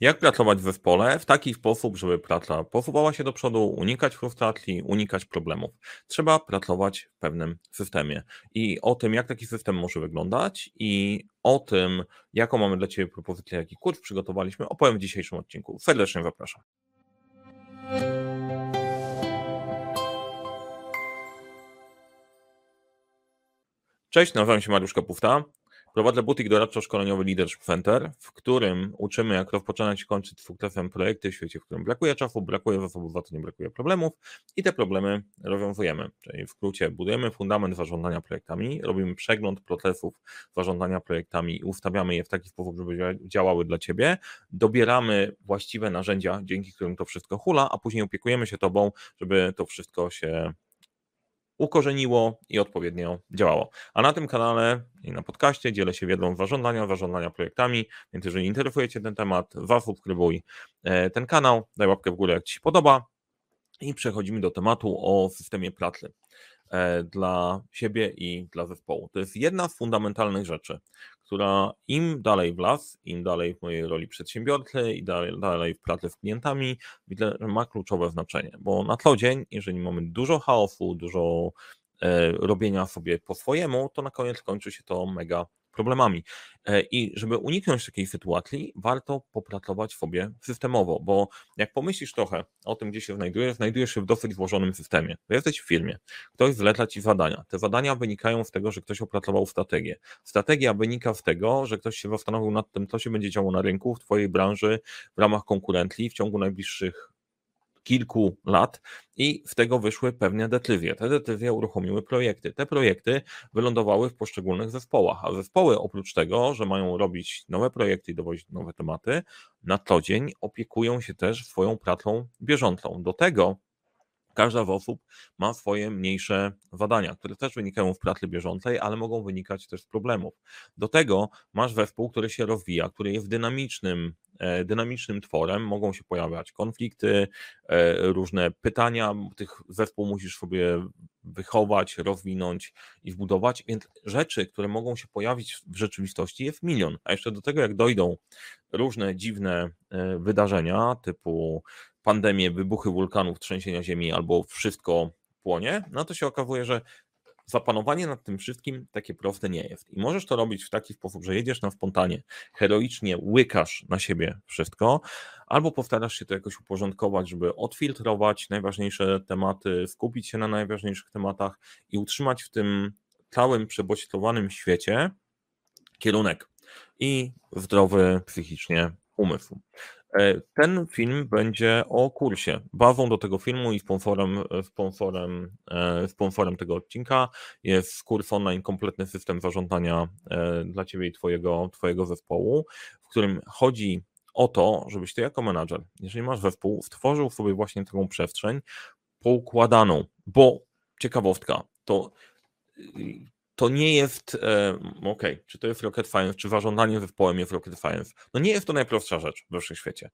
Jak pracować w zespole w taki sposób, żeby praca posuwała się do przodu, unikać frustracji, unikać problemów. Trzeba pracować w pewnym systemie. I o tym, jak taki system może wyglądać i o tym, jaką mamy dla Ciebie propozycję, jaki kurs przygotowaliśmy, opowiem w dzisiejszym odcinku. Serdecznie zapraszam. Cześć, nazywam się Mariusz Kapufta. Prowadzę butik doradczo-szkoleniowy Leadership Center, w którym uczymy, jak rozpoczynać i kończyć sukcesem projekty w świecie, w którym brakuje czasu, brakuje zasobów, nie brakuje problemów i te problemy rozwiązujemy. Czyli w skrócie budujemy fundament zarządzania projektami, robimy przegląd procesów zarządzania projektami i ustawiamy je w taki sposób, żeby działały dla Ciebie, dobieramy właściwe narzędzia, dzięki którym to wszystko hula, a później opiekujemy się Tobą, żeby to wszystko się ukorzeniło i odpowiednio działało. A na tym kanale i na podcaście dzielę się wiedzą zarządzania, zarządzania projektami, więc jeżeli interesuje Cię ten temat, zasubskrybuj e, ten kanał, daj łapkę w górę, jak Ci się podoba i przechodzimy do tematu o systemie pracy e, dla siebie i dla zespołu. To jest jedna z fundamentalnych rzeczy, która im dalej w las, im dalej w mojej roli przedsiębiorcy i dalej, dalej w pracy z klientami, widzę, że ma kluczowe znaczenie, bo na co dzień, jeżeli mamy dużo chaosu, dużo e, robienia sobie po swojemu, to na koniec kończy się to mega problemami. E, I żeby uniknąć takiej sytuacji, warto popracować sobie systemowo, bo jak pomyślisz trochę o tym, gdzie się znajdujesz, znajdujesz się w dosyć złożonym systemie. Jesteś w firmie, ktoś zleca ci zadania. Te zadania wynikają z tego, że ktoś opracował strategię. Strategia wynika z tego, że ktoś się zastanowił nad tym, co się będzie działo na rynku, w twojej branży, w ramach konkurencji w ciągu najbliższych kilku lat i z tego wyszły pewne decyzje. Te decyzje uruchomiły projekty. Te projekty wylądowały w poszczególnych zespołach, a zespoły oprócz tego, że mają robić nowe projekty i dowozić nowe tematy, na co dzień opiekują się też swoją pracą bieżącą. Do tego Każda z osób ma swoje mniejsze zadania, które też wynikają w pracy bieżącej, ale mogą wynikać też z problemów. Do tego masz zespół, który się rozwija, który jest dynamicznym, dynamicznym tworem, mogą się pojawiać konflikty, e, różne pytania, tych zespół musisz sobie wychować, rozwinąć i wbudować, więc rzeczy, które mogą się pojawić w rzeczywistości jest milion, a jeszcze do tego jak dojdą różne dziwne e, wydarzenia typu pandemię, wybuchy wulkanów, trzęsienia ziemi albo wszystko płonie, no to się okazuje, że zapanowanie nad tym wszystkim takie proste nie jest. I możesz to robić w taki sposób, że jedziesz na spontanie, heroicznie łykasz na siebie wszystko, albo postarasz się to jakoś uporządkować, żeby odfiltrować najważniejsze tematy, skupić się na najważniejszych tematach i utrzymać w tym całym przebodźcowanym świecie kierunek i zdrowy psychicznie umysł. E, ten film będzie o kursie. Bazą do tego filmu i sponsorem, sponsorem, e, sponsorem tego odcinka jest kurs online Kompletny System Zarządzania e, dla Ciebie i Twojego, twojego zespołu, w którym chodzi o to, żebyś Ty jako menadżer, jeżeli masz zespół, stworzył sobie właśnie taką przestrzeń poukładaną, bo ciekawostka, to to nie jest, e, ok, czy to jest rocket science, czy zarządzanie zespołem jest rocket science. No nie jest to najprostsza rzecz we wszechświecie.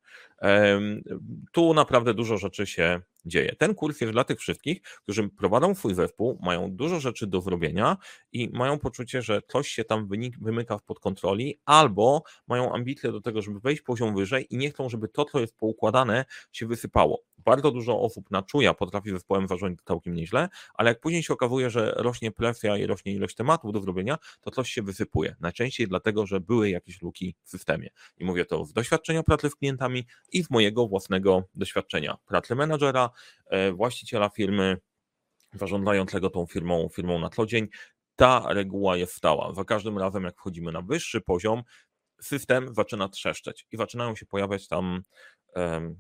Tu naprawdę dużo rzeczy się dzieje. Ten kurs jest dla tych wszystkich, którzy prowadzą swój zespół, mają dużo rzeczy do zrobienia i mają poczucie, że coś się tam wymyka pod kontroli, albo mają ambicje do tego, żeby wejść poziom wyżej i nie chcą, żeby to, co jest poukładane, się wysypało. Bardzo dużo osób na czuja potrafi zespołem zarządzić całkiem nieźle, ale jak później się okazuje, że rośnie presja i rośnie ilość tematów do zrobienia, to coś się wysypuje. Najczęściej dlatego, że były jakieś luki w systemie. I mówię to z doświadczenia pracy z klientami i z mojego własnego doświadczenia pracy menadżera, E, właściciela firmy, zarządzającego tą firmą, firmą na co dzień. Ta reguła jest stała. Za każdym razem, jak wchodzimy na wyższy poziom, system zaczyna trzeszczeć i zaczynają się pojawiać tam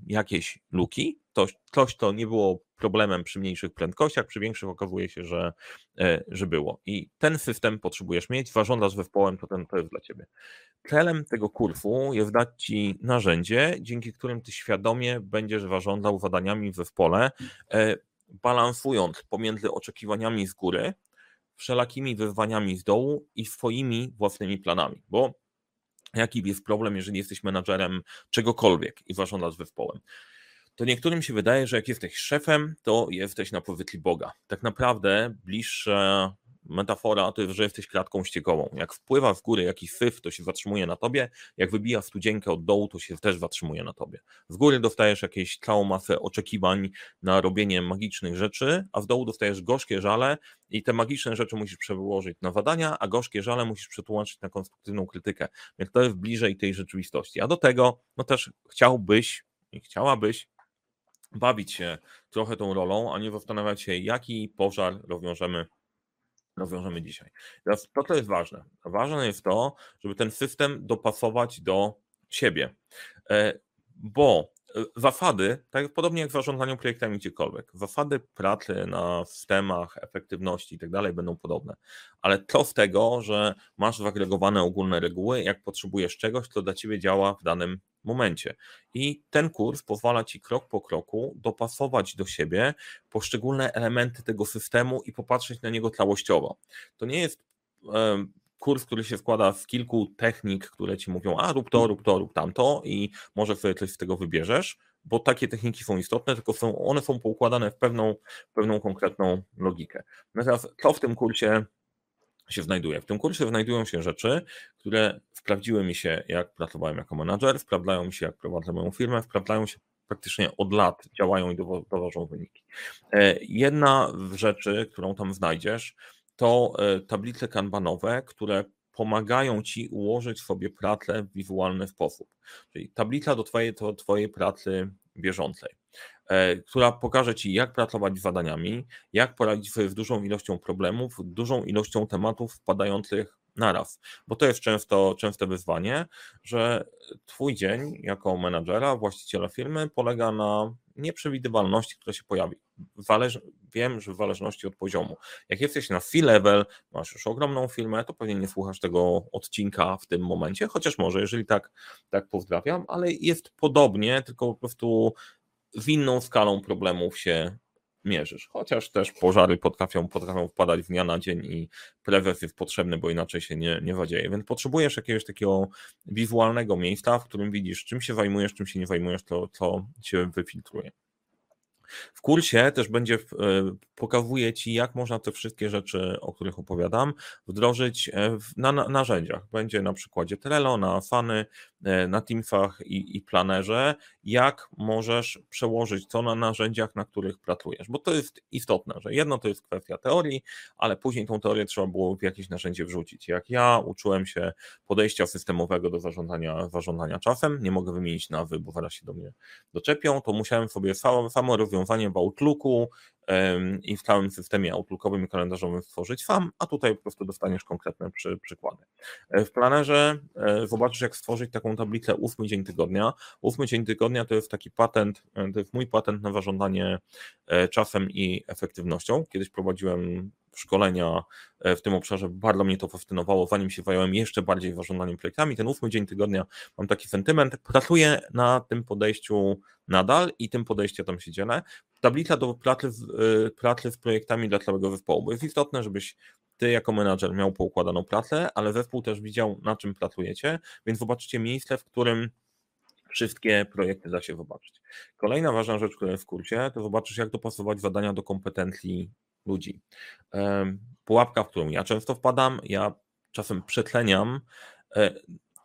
jakieś luki. To, coś, to nie było problemem przy mniejszych prędkościach, przy większych okazuje się, że, e, że było. I ten system potrzebujesz mieć, zarządzasz zespołem, to, ten, to jest dla ciebie. Celem tego kursu jest dać ci narzędzie, dzięki którym ty świadomie będziesz zarządzał zadaniami w zespole, e, balansując pomiędzy oczekiwaniami z góry, wszelakimi wyzwaniami z dołu i swoimi własnymi planami, bo jaki jest problem, jeżeli jesteś menadżerem czegokolwiek i zarządzasz zespołem. To niektórym się wydaje, że jak jesteś szefem, to jesteś na powytli Boga. Tak naprawdę bliższe metafora to jest, że jesteś klatką ściekową. Jak wpływa w górę jakiś syf, to się zatrzymuje na tobie, jak wybija studzienkę od dołu, to się też zatrzymuje na tobie. Z góry dostajesz jakieś całą masę oczekiwań na robienie magicznych rzeczy, a w dołu dostajesz gorzkie żale i te magiczne rzeczy musisz przełożyć na badania, a gorzkie żale musisz przetłumaczyć na konstruktywną krytykę. Więc to jest bliżej tej rzeczywistości. A do tego, no też chciałbyś i chciałabyś bawić się trochę tą rolą, a nie zastanawiać się, jaki pożar rozwiążemy rozwiążemy dzisiaj. Teraz to, co jest ważne. Ważne jest to, żeby ten system dopasować do siebie, e, bo e, zasady, tak podobnie jak w zarządzaniu projektami gdziekolwiek, zasady pracy na systemach, efektywności i tak dalej będą podobne, ale co z tego, że masz zagregowane ogólne reguły, jak potrzebujesz czegoś, co dla ciebie działa w danym momencie. I ten kurs pozwala ci krok po kroku dopasować do siebie poszczególne elementy tego systemu i popatrzeć na niego całościowo. To nie jest kurs, który się składa z kilku technik, które ci mówią, a rób to, rób to, rób tamto i może sobie coś z tego wybierzesz, bo takie techniki są istotne, tylko są, one są poukładane w pewną, pewną konkretną logikę. Natomiast co w tym kursie się znajduje. W tym kursie znajdują się rzeczy, które sprawdziły mi się, jak pracowałem jako menadżer, sprawdzają mi się, jak prowadzę moją firmę, sprawdzają się praktycznie od lat, działają i dowożą wyniki. E, jedna z rzeczy, którą tam znajdziesz, to e, tablice kanbanowe, które pomagają ci ułożyć sobie pracę w wizualny sposób. Czyli tablica do twojej, do twojej pracy bieżącej. E, która pokaże Ci, jak pracować z zadaniami, jak poradzić sobie z dużą ilością problemów, dużą ilością tematów wpadających naraz. Bo to jest często, częste wyzwanie, że Twój dzień jako menadżera, właściciela firmy polega na nieprzewidywalności, która się pojawi. Zależ, wiem, że w zależności od poziomu. Jak jesteś na C-level, masz już ogromną firmę, to pewnie nie słuchasz tego odcinka w tym momencie, chociaż może, jeżeli tak, tak pozdrawiam, ale jest podobnie, tylko po prostu z inną skalą problemów się mierzysz. Chociaż też pożary potrafią, potrafią wpadać z dnia na dzień i prewes jest potrzebny, bo inaczej się nie, nie zadzieje. Więc potrzebujesz jakiegoś takiego wizualnego miejsca, w którym widzisz, czym się zajmujesz, czym się nie zajmujesz, to co się wyfiltruje. W kursie też będzie, e, pokazuje Ci, jak można te wszystkie rzeczy, o których opowiadam, wdrożyć e, na, na narzędziach. Będzie na przykładzie Trello, na Fany, e, na Teamsach i, i Planerze, jak możesz przełożyć to na narzędziach, na których pracujesz, bo to jest istotne, że jedno to jest kwestia teorii, ale później tą teorię trzeba było w jakieś narzędzie wrzucić. Jak ja uczyłem się podejścia systemowego do zarządzania, zarządzania czasem, nie mogę wymienić nazwy, bo zaraz się do mnie doczepią, to musiałem sobie samo, samo rozwiązanie w Outlooku i w całym systemie Outlookowym i kalendarzowym stworzyć FAM, a tutaj po prostu dostaniesz konkretne przy, przykłady. E, w planerze e, zobaczysz, jak stworzyć taką tablicę ósmy dzień tygodnia. Ósmy dzień tygodnia to jest taki patent, e, to jest mój patent na zarządzanie czasem i efektywnością. Kiedyś prowadziłem szkolenia w tym obszarze, bardzo mnie to fascynowało, zanim się zająłem jeszcze bardziej zarządzaniem projektami. Ten ósmy dzień tygodnia mam taki sentyment, pracuję na tym podejściu nadal i tym podejściem tam się dzielę. Tablica do pracy, y, pracy z projektami dla całego zespołu, bo jest istotne, żebyś ty jako menadżer miał poukładaną pracę, ale zespół też widział, na czym pracujecie, więc zobaczycie miejsce, w którym wszystkie projekty da się zobaczyć. Kolejna ważna rzecz, która jest w kursie, to zobaczysz, jak dopasować zadania do kompetencji ludzi. Pułapka, w którą ja często wpadam, ja czasem przetleniam. E,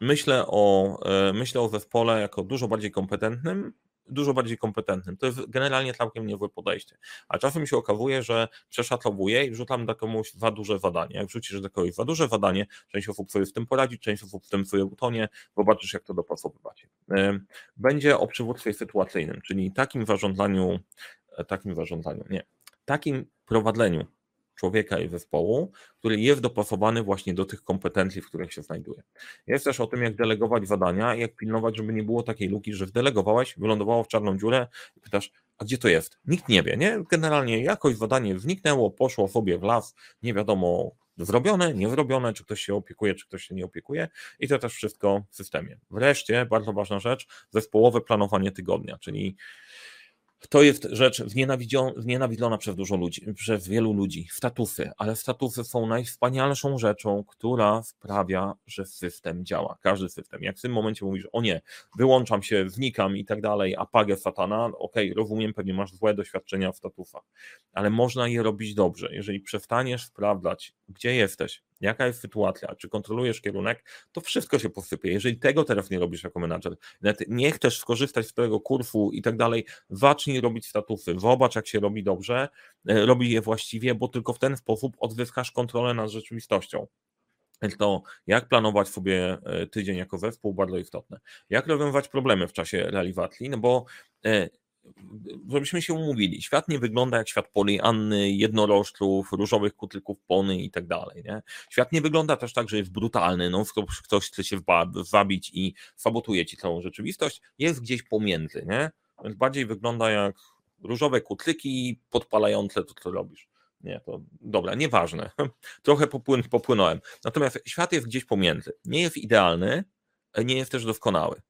myślę o, e, myślę o zespole jako dużo bardziej kompetentnym, dużo bardziej kompetentnym. To jest generalnie całkiem niezłe podejście. A czasem się okazuje, że przeszacowuję i wrzucam do komuś za duże zadanie. Jak wrzucisz do kogoś za duże zadanie, część osób sobie z tym poradzi, część osób z tym sobie utonie, zobaczysz jak to dopasowywać. Będzie o przywództwie sytuacyjnym, czyli takim zarządzaniu, e, takim zarządzaniu, nie, takim prowadzeniu człowieka i zespołu, który jest dopasowany właśnie do tych kompetencji, w których się znajduje. Jest też o tym, jak delegować zadania i jak pilnować, żeby nie było takiej luki, że wdelegowałeś, wylądowało w czarną dziurę i pytasz, a gdzie to jest? Nikt nie wie, nie? Generalnie jakoś zadanie zniknęło, poszło sobie w las, nie wiadomo zrobione, nie zrobione, czy ktoś się opiekuje, czy ktoś się nie opiekuje i to też wszystko w systemie. Wreszcie, bardzo ważna rzecz, zespołowe planowanie tygodnia, czyli To jest rzecz znienawidzona przez dużo ludzi, przez wielu ludzi. Statusy, ale statusy są najwspanialszą rzeczą, która sprawia, że system działa. Każdy system. Jak w tym momencie mówisz, o nie, wyłączam się, znikam i tak dalej, a pagę satana, okej, okay, rozumiem, pewnie masz złe doświadczenia w statusach, ale można je robić dobrze. Jeżeli przestaniesz sprawdzać, gdzie jesteś, jaka jest sytuacja, czy kontrolujesz kierunek, to wszystko się posypie. Jeżeli tego teraz nie robisz jako menadżer, nawet nie chcesz skorzystać z tego kursu i tak dalej, zacznij robić statusy, zobacz jak się robi dobrze, e, robi je właściwie, bo tylko w ten sposób odzyskasz kontrolę nad rzeczywistością. To jak planować sobie e, tydzień jako zespół, bardzo istotne. Jak rozwiązywać problemy w czasie realizacji, no bo e, żebyśmy się umówili, świat nie wygląda jak świat polianny, jednorożców, różowych kutyków pony i tak dalej. Nie? Świat nie wygląda też tak, że jest brutalny, no ktoś chce się zabić i sabotuje ci całą rzeczywistość, jest gdzieś pomiędzy, nie? Więc bardziej wygląda jak różowe kutryki podpalające to, co robisz. Nie, to dobra, nieważne. Trochę popłyn, popłynąłem. Natomiast świat jest gdzieś pomiędzy. Nie jest idealny, nie jest też doskonały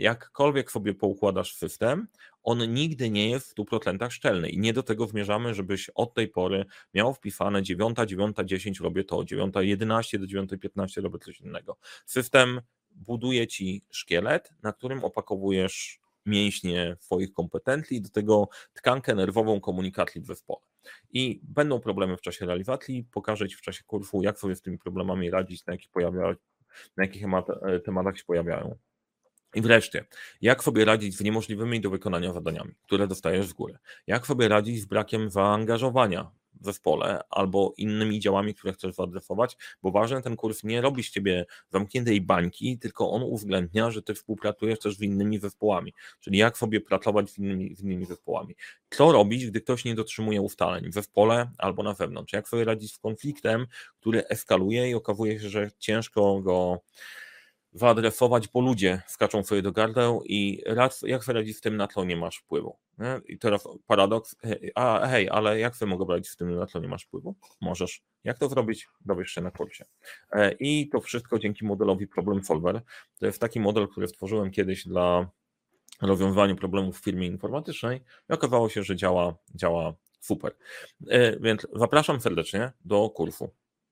jakkolwiek sobie poukładasz system, on nigdy nie jest w 100% szczelny i nie do tego zmierzamy, żebyś od tej pory miał wpisane 9, 9, 10 robię to, 9, 11 do 9, 15 robię coś innego. System buduje ci szkielet, na którym opakowujesz mięśnie swoich kompetencji i do tego tkankę nerwową komunikacji w zespole. I będą problemy w czasie realizacji, pokażę Ci w czasie kursu, jak sobie z tymi problemami radzić, na jakich, pojawia, na jakich tematach się pojawiają. I wreszcie, jak sobie radzić z niemożliwymi do wykonania zadaniami, które dostajesz z góry? Jak sobie radzić z brakiem zaangażowania w zespole albo innymi działami, które chcesz zaadresować, bo ważne, ten kurs nie robi z ciebie zamkniętej bańki, tylko on uwzględnia, że ty współpracujesz też z innymi zespołami, czyli jak sobie pracować z innymi, z innymi zespołami. Co robić, gdy ktoś nie dotrzymuje ustaleń w zespole albo na zewnątrz? Jak sobie radzić z konfliktem, który eskaluje i okazuje się, że ciężko go wyadresować, bo ludzie skaczą sobie do gardeł i raz, jak sobie radzić z tym, na co nie masz wpływu. Nie? I teraz paradoks, a hej, ale jak sobie mogę radzić z tym, na co nie masz wpływu? Możesz. Jak to zrobić? Dowiesz się na kursie. E, I to wszystko dzięki modelowi Problem Solver. To jest taki model, który stworzyłem kiedyś dla rozwiązywania problemów w firmie informatycznej i okazało się, że działa, działa super. E, więc zapraszam serdecznie do kursu.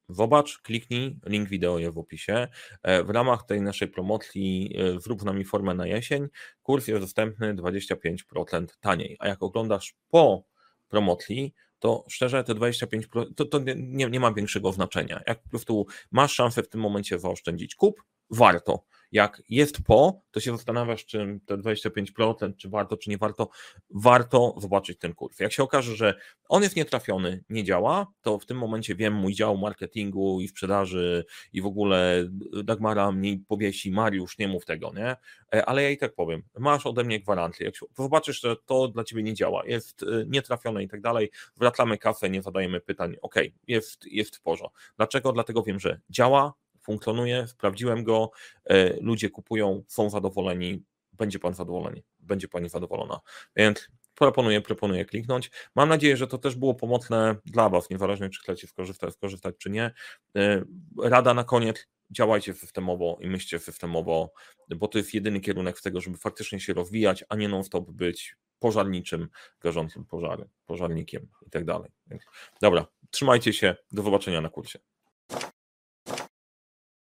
Zobacz, kliknij, link wideo jest w opisie. E, w ramach tej naszej promocji e, zrób z nami formę na jesień. Kurs jest dostępny 25% taniej. A jak oglądasz po promocji, to szczerze te 25% to, to nie, nie ma większego znaczenia. Jak po prostu masz szansę w tym momencie zaoszczędzić kup, warto jak jest po, to się zastanawiasz, czy te 25%, czy warto, czy nie warto, warto zobaczyć ten kurs. Jak się okaże, że on jest nietrafiony, nie działa, to w tym momencie wiem, mój dział marketingu i sprzedaży i w ogóle Dagmara mnie powiesi, Mariusz, nie mów tego, nie? E, ale ja i tak powiem, masz ode mnie gwarancję, jak zobaczysz, że to dla ciebie nie działa, jest e, nietrafione i tak dalej, wracamy kafę, nie zadajemy pytań, ok, jest, jest w porządku. Dlaczego? Dlatego wiem, że działa, funkcjonuje, sprawdziłem go, e, ludzie kupują, są zadowoleni, będzie pan zadowolony, będzie pani zadowolona. Więc proponuję, proponuję kliknąć. Mam nadzieję, że to też było pomocne dla Was, niezależnie czy chcecie skorzystać, skorzystać czy nie. E, rada na koniec, działajcie systemowo i myślcie systemowo, bo to jest jedyny kierunek z tego, żeby faktycznie się rozwijać, a nie non-stop być pożarniczym, garzącym pożary, pożarnikiem i tak dalej. Dobra, trzymajcie się, do zobaczenia na kursie.